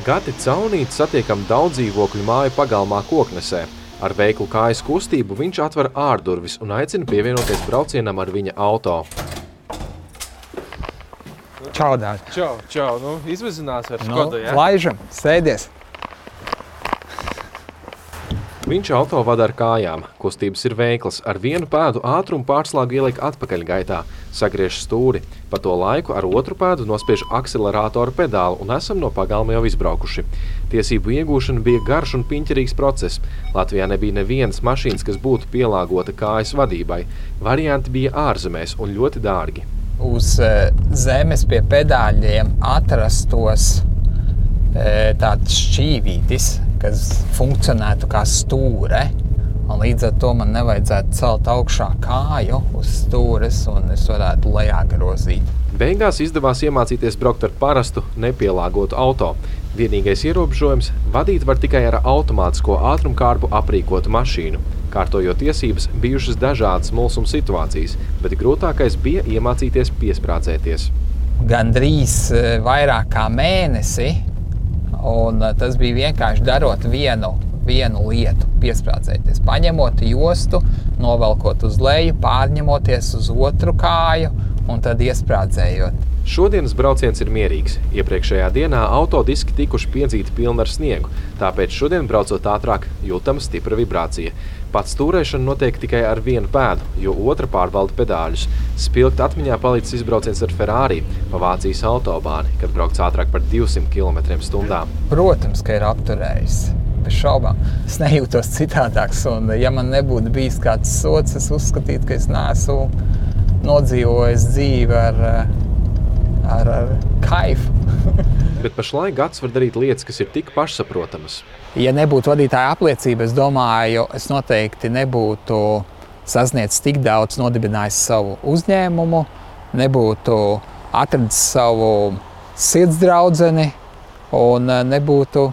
Gati caunīti satiekam daudz dzīvokļu māju pagalmā koknesē. Ar veiklu kājas kustību viņš atver ārdurvis un aicina pievienoties braucienam ar viņa auto. Čau, dārgi. Čau, čau. Nu, izvazinās ar Nu, Škodu, ja? laižam, sēdies. Viņš auto vada ar kājām. Kustības ir veiklas. Ar vienu pēdu ātrumu pārslāgu ieliek atpakaļgaitā, sagriež stūri. Pa to laiku ar otru pēdu nospiež akcelerātoru pedāli un esam no pagalma jau izbraukuši. Tiesību iegūšana bija garš un piņķerīgs process. Latvijā nebija nevienas mašīnas, kas būtu pielāgota kājas vadībai. Varianti bija ārzemēs un ļoti dārgi. Uz eh, zemes pie pedāļiem atrastos eh, tāds šķīvītis, kas funkcionētu kā stūre. Un līdz ar to man nevajadzētu celt augšā kāju uz stūres, un es varētu lejā grozīt. Beigās izdevās iemācīties braukt ar parastu, nepielāgotu auto. Vienīgais ierobežojums - vadīt var tikai ar automātisko ātrumkārbu aprīkotu mašīnu. Kārtojot tiesības, bijušas dažādas mulsuma situācijas, bet grūtākais bija iemācīties piesprādzēties. Gan drīz vairāk kā mēnesi, un eh, tas bija vienkārši darot vienu, vienu lietu, piesprādzēties. Paņemot jostu, novelkot uz leju, pārņemoties uz otru kāju un tad iesprādzējot. Šodienas brauciens ir mierīgs. Iepriekšējā dienā autodiski tikuši piedzīti pilni ar sniegu, tāpēc šodien braucot ātrāk, jūtama stipra vibrācija. Pats stūrēšana notiek tikai ar vienu pēdu, jo otra pārvalda pedāļus. Spilgt atmiņā palicis izbrauciens ar Ferrari pa Vācijas autobāni, kad braukts ātrāk par 200 km/h. Protams, ka ir apturējis. Bez šaubām. Es nejūtos citādāks. Un, ja man nebūtu bijis kāds sots, es uzskatītu, ka es neesmu nodzīvojis dzīvi ar, ar, ar kaifu. Bet pašlaik gads var darīt lietas, kas ir tik pašsaprotamas. Ja nebūtu vadītāja apliecība, es domāju, es noteikti nebūtu sasniedzis tik daudz, nodibinājis savu uzņēmumu, nebūtu atradis savu sirdsdraudzeni un eh, nebūtu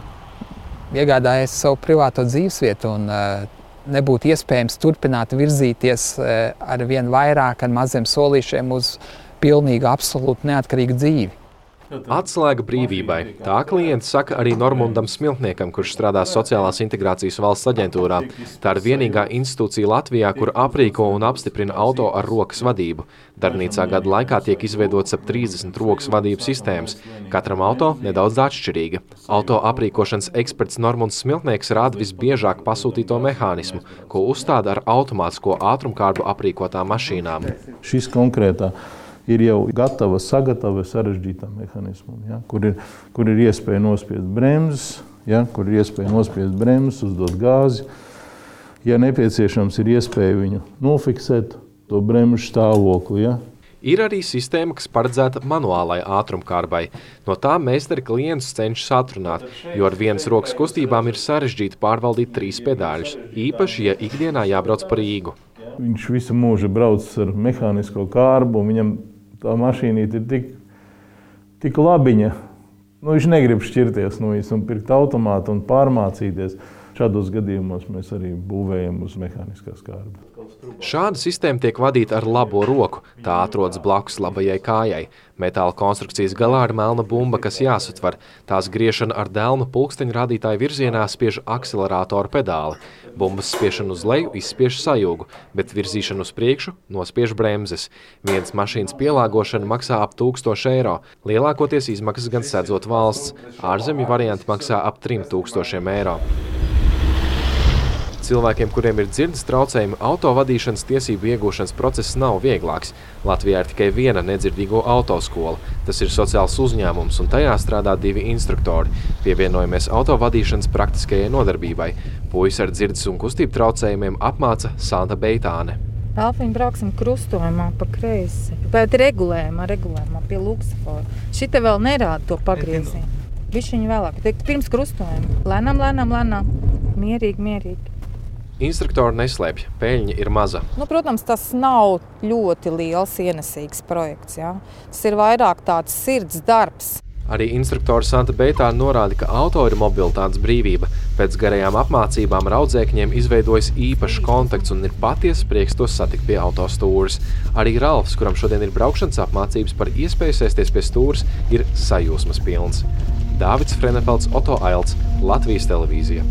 iegādājies savu privāto dzīvesvietu. Un, eh, nebūtu iespējams turpināt virzīties eh, ar vien vairāk, ar maziem solīšiem uz pilnīgi, absolūti neatkarīgu dzīvi. Atslēga brīvībai. Tā klients saka arī Normundam Smiltniekam, kurš strādā Sociālās integrācijas valsts aģentūrā. Tā ir vienīgā institūcija Latvijā, kur aprīko un apstiprina auto ar rokas vadību. Darbnīcā gada laikā tiek izveidots ap 30 rokas vadības sistēmas. Katram auto nedaudz atšķirīga. Auto aprīkošanas eksperts Normunds Smiltnieks rāda visbiežāk pasūtīto mehānismu, ko uzstāda ar automātisko ātrumkārbu aprīkotām mašīnām. Šis konkrētā ir jau gatava, sagatava sarežģītam mehānismam, ja, kur, ir, kur ir iespēja nospiest bremzes, ja, kur ir iespēja nospiest bremzes, uzdot gāzi. Ja nepieciešams, ir iespēja viņu nofiksēt, to bremžu stāvokli. Ja. Ir arī sistēma, kas paredzēta manuālai ātrumkārbai. No tā meistari klientus cenšas atrunāt, jo ar vienas rokas kustībām ir sarežģīti pārvaldīt trīs pedāļus, īpaši, ja ikdienā jābrauc pa Rīgu. Viņš visu mūžu brauc ar mehānisko kārbu, un viņam tā mašīna ir tik, tik labiņa. Nu, viņš negrib šķirties no viņas un pirkt automātu un pārmācīties. Šādos gadījumos mēs arī būvējam uz mehāniskās kārtas. Šāda sistēma tiek vadīta ar labo roku. Tā atrodas blakus labajai kājai. Metāla konstrukcijas galā ir melna bumba, kas jāsatver. Tās griešana ar dēlnu pulksteņa rādītāju virzienā spiež akcelerātoru pedāli. Bumbas spiešana uz leju izspiež sajūgu, bet virzīšana uz priekšu nospiež bremzes. Vienas mašīnas pielāgošana maksā ap 1000 eiro. Lielākoties izmaksas gan sedzot valsts. Ārzemju varianti maksā ap 3000 eiro. Cilvēkiem, kuriem ir dzirdes traucējumi, autovadīšanas tiesību iegūšanas process nav vieglāks. Latvijā ir tikai viena nedzirdīgo autoskola. Tas ir sociāls uzņēmums, un tajā strādā divi instruktori. Pievienojamies autovadīšanas praktiskajai nodarbībai. Puisis ar dzirdes un kustību traucējumiem apmāca Santa Beitāne. Elfiņa brauksim krustojumā pa kreisi. Pēc regulējumā, regulējumā pie luksafora. Šita vēl nerāda to pagriezienu. Višķiņu vēlāk. Teikt, pirms krustojuma. Lēnām, lēnām, lēnām. Mierīgi, mierīgi. Instruktori neslēpj, peļņa ir maza. Nu, protams, tas nav ļoti liels ienesīgs projekts. Ja? Tas ir vairāk tāds sirds darbs. Arī instruktors Santa Beitā norāda, ka auto ir mobilitātes brīvība. Pēc garajām apmācībām raudzēkņiem izveidojas īpašs kontakts un ir patiesa prieks tos satikt pie autostūres. Arī Ralfs, kuram šodien ir braukšanas apmācības par iespēju sēsties pie stūres, ir sajūsmas pilns. Dāvids Frenefelds, Oto Ailts, Latvijas televīzija.